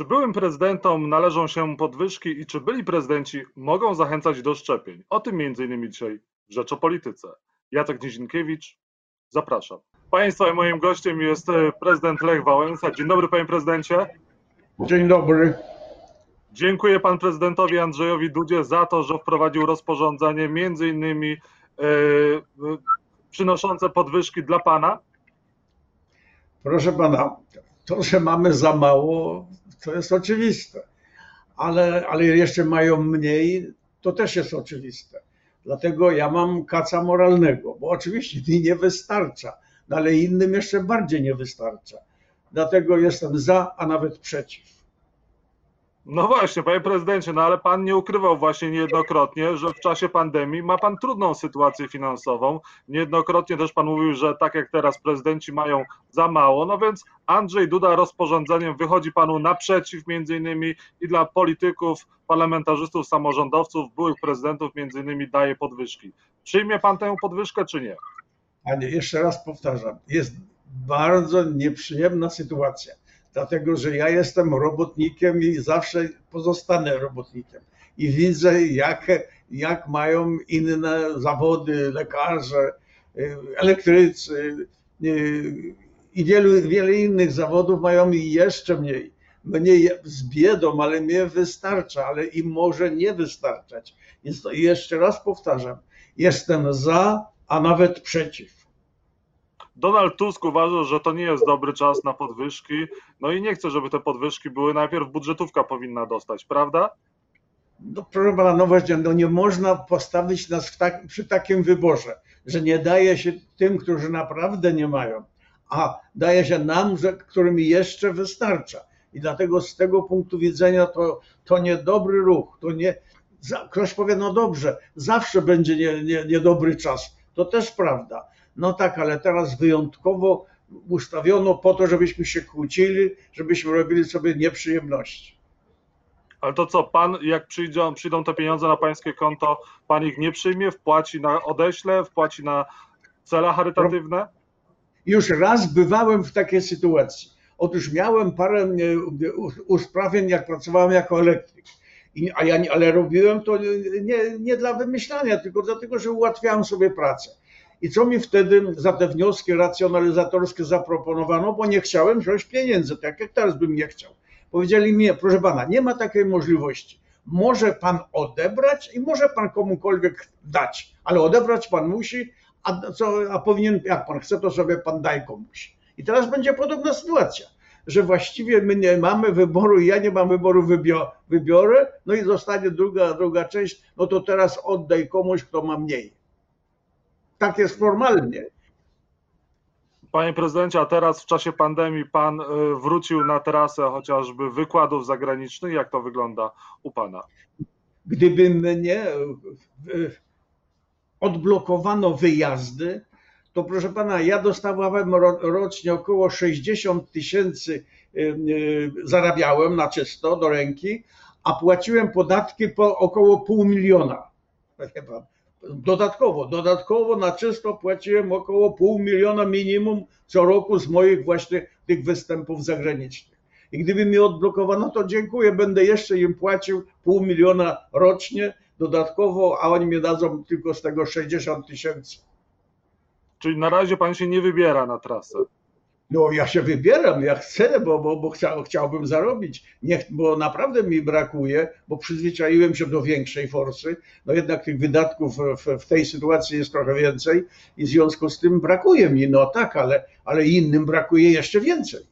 Czy byłym prezydentom należą się podwyżki i czy byli prezydenci mogą zachęcać do szczepień? O tym m.in. dzisiaj w Rzeczopolityce. Jacek Nizinkiewicz, zapraszam. Państwa i moim gościem jest e, prezydent Lech Wałęsa. Dzień dobry panie prezydencie. Dzień dobry. Dziękuję pan prezydentowi Andrzejowi Dudzie za to, że wprowadził rozporządzenie między innymi e, przynoszące podwyżki dla pana. Proszę pana, to, że mamy za mało, to jest oczywiste, ale, ale jeszcze mają mniej, to też jest oczywiste. Dlatego ja mam kaca moralnego, bo oczywiście mi nie wystarcza, no ale innym jeszcze bardziej nie wystarcza. Dlatego jestem za, a nawet przeciw. No właśnie, panie prezydencie, no ale pan nie ukrywał właśnie niejednokrotnie, że w czasie pandemii ma pan trudną sytuację finansową. Niejednokrotnie też pan mówił, że tak jak teraz prezydenci mają za mało, no więc Andrzej Duda rozporządzeniem wychodzi panu naprzeciw między innymi i dla polityków, parlamentarzystów, samorządowców, byłych prezydentów między innymi daje podwyżki. Przyjmie pan tę podwyżkę czy nie? Panie, jeszcze raz powtarzam, jest bardzo nieprzyjemna sytuacja dlatego że ja jestem robotnikiem i zawsze pozostanę robotnikiem. I widzę, jak, jak mają inne zawody, lekarze, elektrycy i wielu, wiele innych zawodów mają jeszcze mniej. Mnie z biedą, ale mnie wystarcza, ale im może nie wystarczać. Więc to jeszcze raz powtarzam, jestem za, a nawet przeciw. Donald Tusk uważa, że to nie jest dobry czas na podwyżki, no i nie chce, żeby te podwyżki były. Najpierw budżetówka powinna dostać, prawda? No proszę pana, no właśnie, no nie można postawić nas tak, przy takim wyborze, że nie daje się tym, którzy naprawdę nie mają, a daje się nam, że, którym jeszcze wystarcza. I dlatego z tego punktu widzenia to, to niedobry ruch, to nie, ktoś powie, no dobrze, zawsze będzie niedobry nie, nie, czas. To też prawda, no tak, ale teraz wyjątkowo ustawiono po to, żebyśmy się kłócili, żebyśmy robili sobie nieprzyjemności. Ale to co, pan, jak przyjdą, przyjdą te pieniądze na pańskie konto, pan ich nie przyjmie, wpłaci na odeśle, wpłaci na cele charytatywne? Już raz bywałem w takiej sytuacji. Otóż miałem parę e, usprawień, jak pracowałem jako elektryk. I, a ja, ale robiłem to nie, nie dla wymyślania, tylko dlatego, że ułatwiałem sobie pracę. I co mi wtedy za te wnioski racjonalizatorskie zaproponowano, bo nie chciałem wziąć pieniędzy, tak jak teraz bym nie chciał. Powiedzieli mi, proszę pana, nie ma takiej możliwości. Może pan odebrać i może pan komukolwiek dać, ale odebrać pan musi, a, co, a powinien, jak pan chce, to sobie pan daj komuś. I teraz będzie podobna sytuacja, że właściwie my nie mamy wyboru, ja nie mam wyboru, wybiorę, no i zostanie druga, druga część, no to teraz oddaj komuś, kto ma mniej tak jest formalnie. Panie prezydencie, a teraz w czasie pandemii pan y, wrócił na trasę chociażby wykładów zagranicznych. Jak to wygląda u pana? Gdyby mnie odblokowano wyjazdy, to proszę pana, ja dostawałem rocznie około 60 tysięcy, y, y, zarabiałem na czysto do ręki, a płaciłem podatki po około pół miliona. Dodatkowo, dodatkowo na czysto płaciłem około pół miliona minimum co roku z moich właśnie tych występów zagranicznych. I gdyby mi odblokowano, to dziękuję, będę jeszcze im płacił pół miliona rocznie dodatkowo, a oni mi dadzą tylko z tego 60 tysięcy. Czyli na razie pan się nie wybiera na trasę. No ja się wybieram, ja chcę, bo, bo, bo chciał, chciałbym zarobić, Nie, bo naprawdę mi brakuje, bo przyzwyczaiłem się do większej forsy, no jednak tych wydatków w, w tej sytuacji jest trochę więcej i w związku z tym brakuje mi, no tak, ale, ale innym brakuje jeszcze więcej.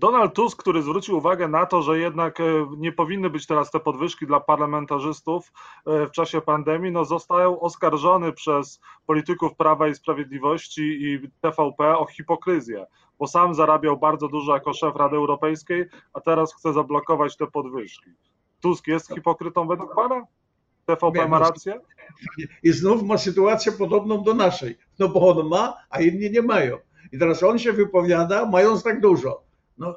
Donald Tusk, który zwrócił uwagę na to, że jednak e, nie powinny być teraz te podwyżki dla parlamentarzystów e, w czasie pandemii, no został oskarżony przez polityków Prawa i Sprawiedliwości i TVP o hipokryzję, bo sam zarabiał bardzo dużo jako szef Rady Europejskiej, a teraz chce zablokować te podwyżki. Tusk jest hipokrytą według pana? TVP ma rację? I znów ma sytuację podobną do naszej, no bo on ma, a inni nie mają. I teraz on się wypowiada, mając tak dużo. No,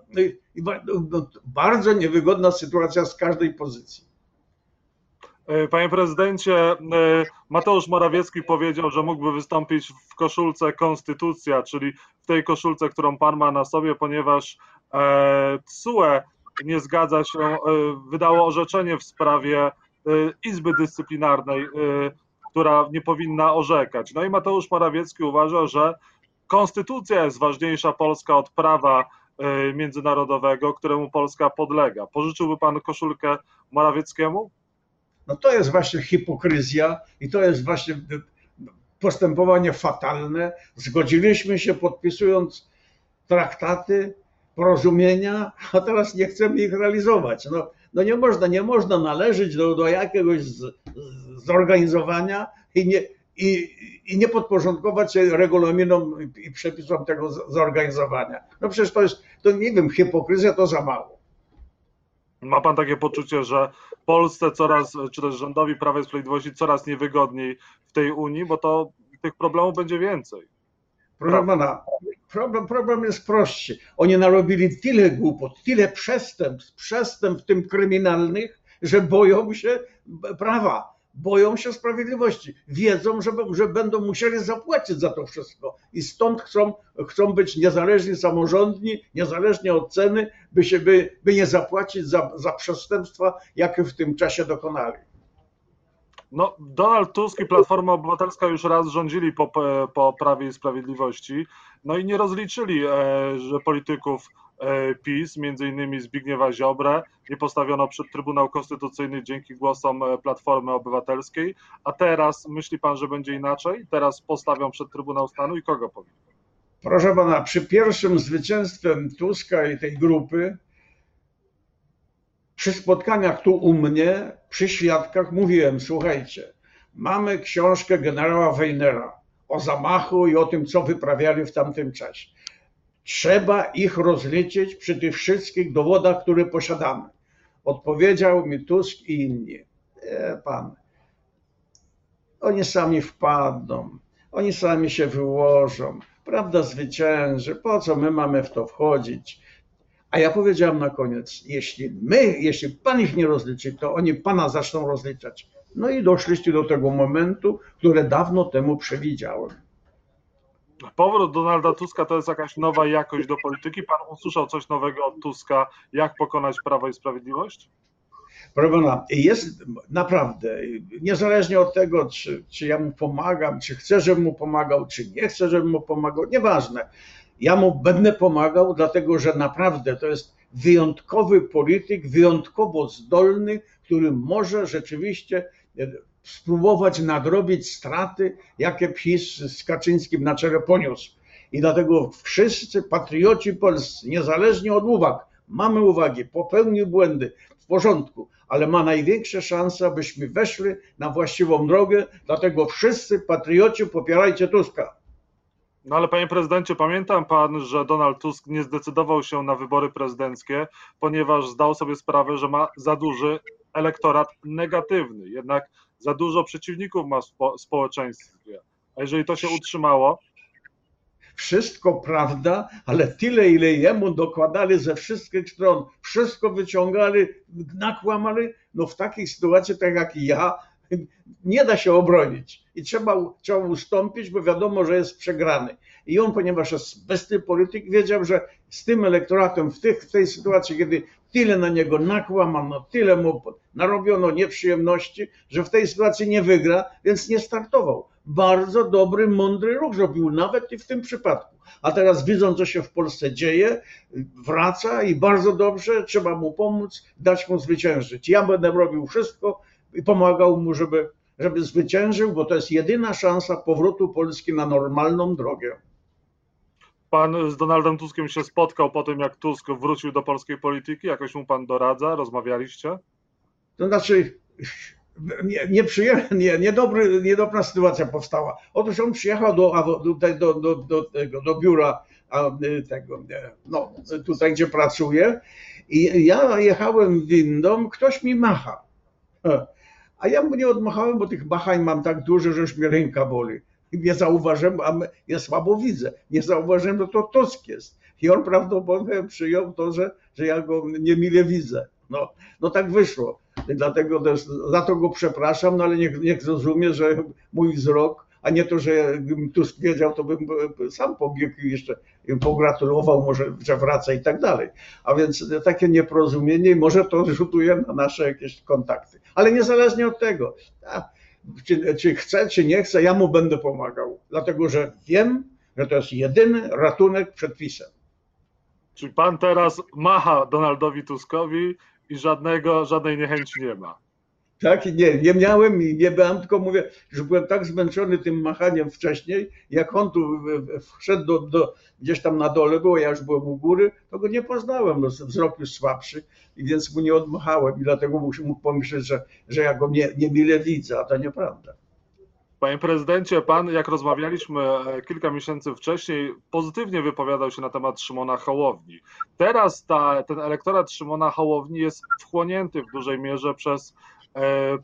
no, no, bardzo niewygodna sytuacja z każdej pozycji. E, panie prezydencie, e, Mateusz Morawiecki powiedział, że mógłby wystąpić w koszulce Konstytucja, czyli w tej koszulce, którą pan ma na sobie, ponieważ TSUE nie zgadza się, e, wydało orzeczenie w sprawie e, Izby Dyscyplinarnej, która nie powinna orzekać. No i Mateusz Morawiecki uważa, że konstytucja jest ważniejsza Polska od prawa międzynarodowego, któremu Polska podlega. Pożyczyłby pan koszulkę Morawieckiemu? No to jest właśnie hipokryzja i to jest właśnie postępowanie fatalne. Zgodziliśmy się podpisując traktaty, porozumienia, a teraz nie chcemy ich realizować. No, no nie można, nie można należeć do, do jakiegoś z, zorganizowania i nie, i, i nie podporządkować się regulaminom i przepisom tego zorganizowania. No przecież to jest, to nie wiem, hipokryzja to za mało. Ma pan takie poczucie, że Polsce coraz, czy też rządowi Prawa i Sprawiedliwości coraz niewygodniej w tej Unii, bo to tych problemów będzie więcej. Proszę pana, problem, problem jest prostszy. Oni narobili tyle głupot, tyle przestępstw, przestępstw w tym kryminalnych, że boją się prawa boją się sprawiedliwości. Wiedzą, że, że będą musieli zapłacić za to wszystko. I stąd chcą, chcą być niezależni, samorządni, niezależnie od ceny, by, się, by, by nie zapłacić za, za przestępstwa, jakie w tym czasie dokonali. No, Donald Tusk i Platforma Obywatelska już raz rządzili po, po Prawie i Sprawiedliwości, no i nie rozliczyli, e, że polityków PiS, między innymi Zbigniewa Ziobrę, nie postawiono przed Trybunał Konstytucyjny dzięki głosom e, Platformy Obywatelskiej, a teraz myśli pan, że będzie inaczej? Teraz postawią przed Trybunał Stanu i kogo powinien? Proszę pana, przy pierwszym zwycięstwie Tuska i tej grupy, przy spotkaniach tu u mnie, przy świadkach mówiłem, słuchajcie, mamy książkę generała Weinera o zamachu i o tym, co wyprawiali w tamtym czasie. Trzeba ich rozliczyć przy tych wszystkich dowodach, które posiadamy. Odpowiedział mi Tusk i inni. E, pan, oni sami wpadną, oni sami się wyłożą, prawda zwycięży, po co my mamy w to wchodzić? A ja powiedziałem na koniec, jeśli my, jeśli pan ich nie rozliczy, to oni pana zaczną rozliczać. No i doszliście do tego momentu, które dawno temu przewidziałem. Powrót Donalda Tuska to jest jakaś nowa jakość do polityki. Pan usłyszał coś nowego od Tuska, jak pokonać Prawo i Sprawiedliwość? Proszę pana, jest naprawdę, niezależnie od tego, czy, czy ja mu pomagam, czy chcę, żebym mu pomagał, czy nie chcę, żebym mu pomagał, nieważne. Ja mu będę pomagał, dlatego że naprawdę to jest wyjątkowy polityk, wyjątkowo zdolny, który może rzeczywiście spróbować nadrobić straty, jakie PiS z Kaczyńskim na czele poniósł. I dlatego wszyscy patrioci polscy, niezależnie od uwag, mamy uwagi, popełnił błędy, w porządku, ale ma największe szanse, abyśmy weszli na właściwą drogę, dlatego wszyscy patrioci popierajcie Tuska. No ale panie prezydencie, pamiętam pan, że Donald Tusk nie zdecydował się na wybory prezydenckie, ponieważ zdał sobie sprawę, że ma za duży elektorat negatywny. Jednak za dużo przeciwników ma w społeczeństwie. A jeżeli to się utrzymało, wszystko prawda, ale tyle, ile jemu dokładali ze wszystkich stron, wszystko wyciągali, nakłamali, no w takiej sytuacji, tak jak ja, nie da się obronić i trzeba, trzeba ustąpić, bo wiadomo, że jest przegrany. I on, ponieważ jest bystry polityk, wiedział, że z tym elektoratem w, tych, w tej sytuacji, kiedy tyle na niego nakłamano, tyle mu narobiono nieprzyjemności, że w tej sytuacji nie wygra, więc nie startował. Bardzo dobry, mądry ruch zrobił, nawet i w tym przypadku. A teraz widząc, co się w Polsce dzieje, wraca i bardzo dobrze, trzeba mu pomóc, dać mu zwyciężyć. Ja będę robił wszystko i pomagał mu, żeby, żeby zwyciężył, bo to jest jedyna szansa powrotu Polski na normalną drogę. Pan z Donaldem Tuskiem się spotkał po tym, jak Tusk wrócił do polskiej polityki? Jakoś mu pan doradza? Rozmawialiście? To znaczy, nie, nie, nie, niedobry, niedobra sytuacja powstała. Otóż on przyjechał do, do, do, do, do biura tego, no, tutaj gdzie pracuję i ja jechałem windą, ktoś mi macha. A ja mu nie odmachałem, bo tych machań mam tak dużo, że już mnie ręka boli nie zauważyłem, a ja słabo widzę, nie zauważyłem, że to Tusk jest. I on prawdopodobnie przyjął to, że, że ja go niemile widzę. No, no tak wyszło. Dlatego też, za to go przepraszam, no ale niech, niech zrozumie, że mój wzrok a nie to, że gdybym Tusk wiedział, to bym sam pobiegł i jeszcze pogratulował, może, że wraca i tak dalej. A więc takie nieporozumienie może to rzutuje na nasze jakieś kontakty. Ale niezależnie od tego, czy, czy chce, czy nie chce, ja mu będę pomagał, dlatego że wiem, że to jest jedyny ratunek przed PiSem. Czyli pan teraz macha Donaldowi Tuskowi i żadnego, żadnej niechęci nie ma. Tak, nie, nie miałem i nie byłem, tylko mówię, że byłem tak zmęczony tym machaniem wcześniej, jak on tu wszedł do, do, gdzieś tam na dole, bo ja już byłem u góry, to go nie poznałem, no, wzrok już słabszy, i więc mu nie odmachałem i dlatego mógł pomyśleć, że, że ja go nie, nie mile widzę, a to nieprawda. Panie prezydencie, pan, jak rozmawialiśmy e, kilka miesięcy wcześniej, pozytywnie wypowiadał się na temat Szymona Hołowni. Teraz ta, ten elektorat Szymona Hołowni jest wchłonięty w dużej mierze przez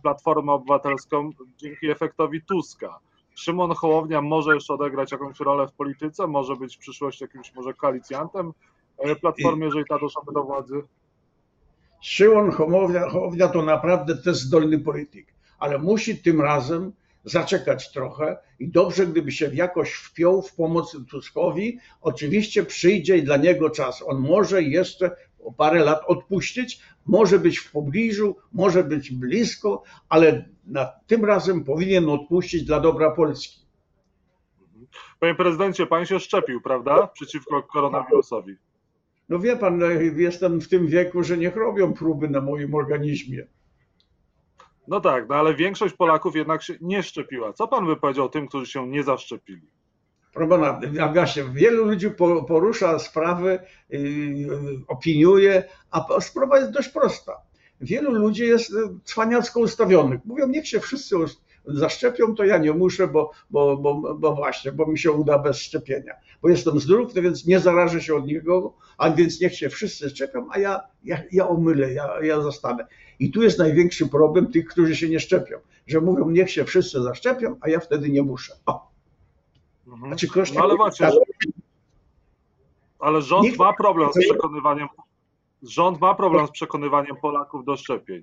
Platformę Obywatelską dzięki efektowi Tuska. Szymon Hołownia może jeszcze odegrać jakąś rolę w polityce, może być w przyszłości jakimś może koalicjantem e, Platformy, jeżeli ta doszłaby do władzy? Szymon Hołownia, Hołownia to naprawdę też zdolny polityk, ale musi tym razem zaczekać trochę i dobrze, gdyby się jakoś wpiął w pomoc Tuskowi. Oczywiście przyjdzie dla niego czas. On może jeszcze o parę lat odpuścić, może być w pobliżu, może być blisko, ale na, tym razem powinien odpuścić dla dobra Polski. Panie prezydencie, pan się szczepił, prawda? Przeciwko koronawirusowi. No wie pan, jestem w tym wieku, że niech robią próby na moim organizmie. No tak, no ale większość Polaków jednak się nie szczepiła. Co pan by powiedział tym, którzy się nie zaszczepili? Pana, właśnie, wielu ludzi porusza sprawy, yy, opiniuje, a sprawa jest dość prosta. Wielu ludzi jest cwaniacko ustawionych. Mówią, niech się wszyscy zaszczepią, to ja nie muszę, bo, bo, bo, bo właśnie, bo mi się uda bez szczepienia. Bo jestem zdrów, więc nie zarażę się od nikogo, a więc niech się wszyscy szczepią, a ja, ja, ja omylę, ja, ja zostanę. I tu jest największy problem tych, którzy się nie szczepią, że mówią, niech się wszyscy zaszczepią, a ja wtedy nie muszę. O. Mhm. Znaczy, no ale właśnie, ale rząd ma problem z przekonywaniem rząd ma problem z przekonywaniem Polaków do szczepień.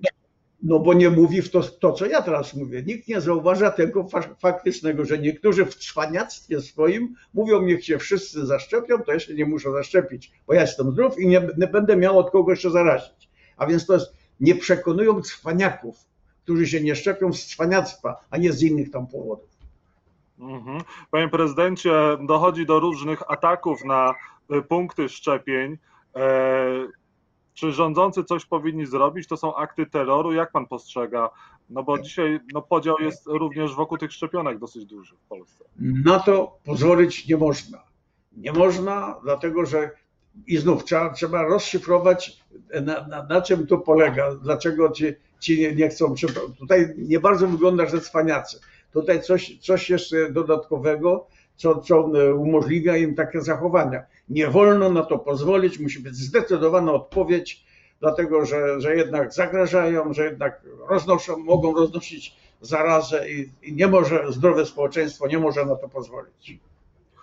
No bo nie mówi w to, to, co ja teraz mówię. Nikt nie zauważa tego faktycznego, że niektórzy w cwaniactwie swoim mówią, niech się wszyscy zaszczepią, to ja się nie muszę zaszczepić, bo ja jestem zdrów i nie, nie będę miał od kogoś się zarazić. A więc to jest, nie przekonują cwaniaków, którzy się nie szczepią z cwaniactwa, a nie z innych tam powodów. Mhm. Panie prezydencie, dochodzi do różnych ataków na y, punkty szczepień. E, czy rządzący coś powinni zrobić? To są akty terroru. Jak pan postrzega? No bo dzisiaj no, podział jest również wokół tych szczepionek dosyć duży w Polsce. Na to pozwolić nie można. Nie można, dlatego że i znów trzeba, trzeba rozszyfrować, na, na, na czym to polega, dlaczego ci, ci nie, nie chcą. Tutaj nie bardzo wygląda, że cwaniacy. Tutaj coś, coś jeszcze dodatkowego, co, co umożliwia im takie zachowania. Nie wolno na to pozwolić, musi być zdecydowana odpowiedź, dlatego że, że jednak zagrażają, że jednak roznoszą, mogą roznosić zarazę i, i nie może, zdrowe społeczeństwo nie może na to pozwolić.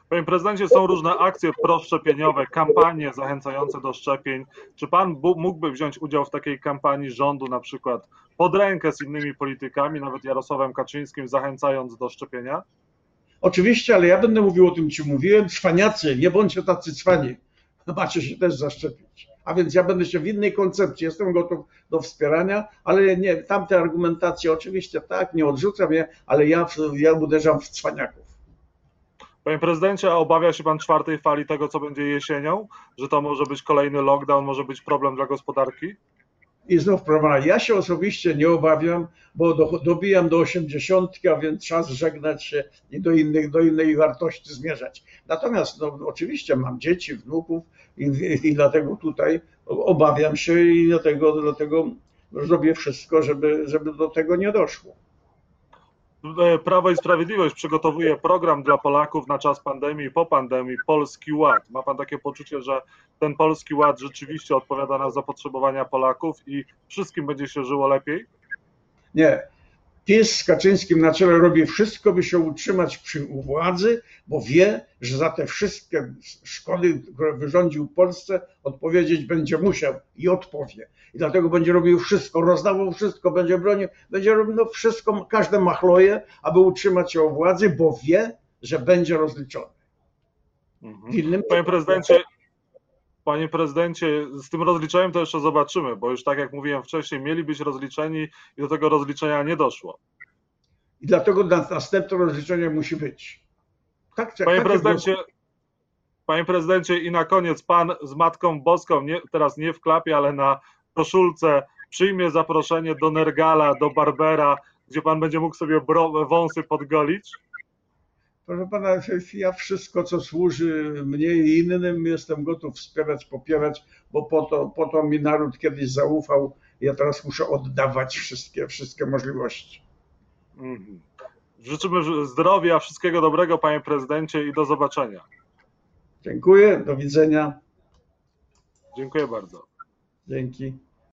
Panie prezydencie, są różne akcje proszczepieniowe, kampanie zachęcające do szczepień. Czy pan mógłby wziąć udział w takiej kampanii rządu, na przykład pod rękę z innymi politykami, nawet Jarosławem Kaczyńskim, zachęcając do szczepienia? Oczywiście, ale ja będę mówił o tym, ci mówiłem. Cwaniacy, nie bądźcie tacy cwani. Macie się też zaszczepić. A więc ja będę się w innej koncepcji, jestem gotów do wspierania, ale nie, tamte argumentacje oczywiście tak, nie odrzucam je, ale ja, ja uderzam w cwaniaków. Panie prezydencie, a obawia się pan czwartej fali tego, co będzie jesienią? Że to może być kolejny lockdown, może być problem dla gospodarki? I znów problem. Ja się osobiście nie obawiam, bo do, dobijam do 80, a więc czas żegnać się i do, innych, do innej wartości zmierzać. Natomiast no, oczywiście mam dzieci, wnuków i, i, i dlatego tutaj obawiam się i dlatego, dlatego zrobię wszystko, żeby, żeby do tego nie doszło. E, Prawo i Sprawiedliwość przygotowuje program dla Polaków na czas pandemii i po pandemii, Polski Ład. Ma Pan takie poczucie, że ten Polski Ład rzeczywiście odpowiada na zapotrzebowania Polaków i wszystkim będzie się żyło lepiej? Nie. PiS z Kaczyńskim na czele robi wszystko, by się utrzymać przy władzy, bo wie, że za te wszystkie szkody, które wyrządził Polsce, odpowiedzieć będzie musiał i odpowie. I dlatego będzie robił wszystko, rozdawał wszystko, będzie bronił, będzie robił no wszystko, każde machloje, aby utrzymać się u władzy, bo wie, że będzie rozliczony. Mhm. Innym Panie prezydencie, panie prezydencie, z tym rozliczeniem to jeszcze zobaczymy, bo już tak jak mówiłem wcześniej, mieli być rozliczeni i do tego rozliczenia nie doszło. I dlatego na- następne rozliczenie musi być. Tak, tak, Panie tak prezydencie, panie prezydencie i na koniec pan z Matką Boską, nie, teraz nie w klapie, ale na koszulce przyjmie zaproszenie do Nergala, do Barbera, gdzie pan będzie mógł sobie wąsy podgolić. Proszę pana, ja wszystko, co służy mnie i innym, jestem gotów wspierać, popierać, bo po to, po to mi naród kiedyś zaufał. Ja teraz muszę oddawać wszystkie, wszystkie możliwości. Mhm. Życzymy zdrowia, wszystkiego dobrego, panie prezydencie, i do zobaczenia. Dziękuję, do widzenia. Dziękuję bardzo. Dzięki.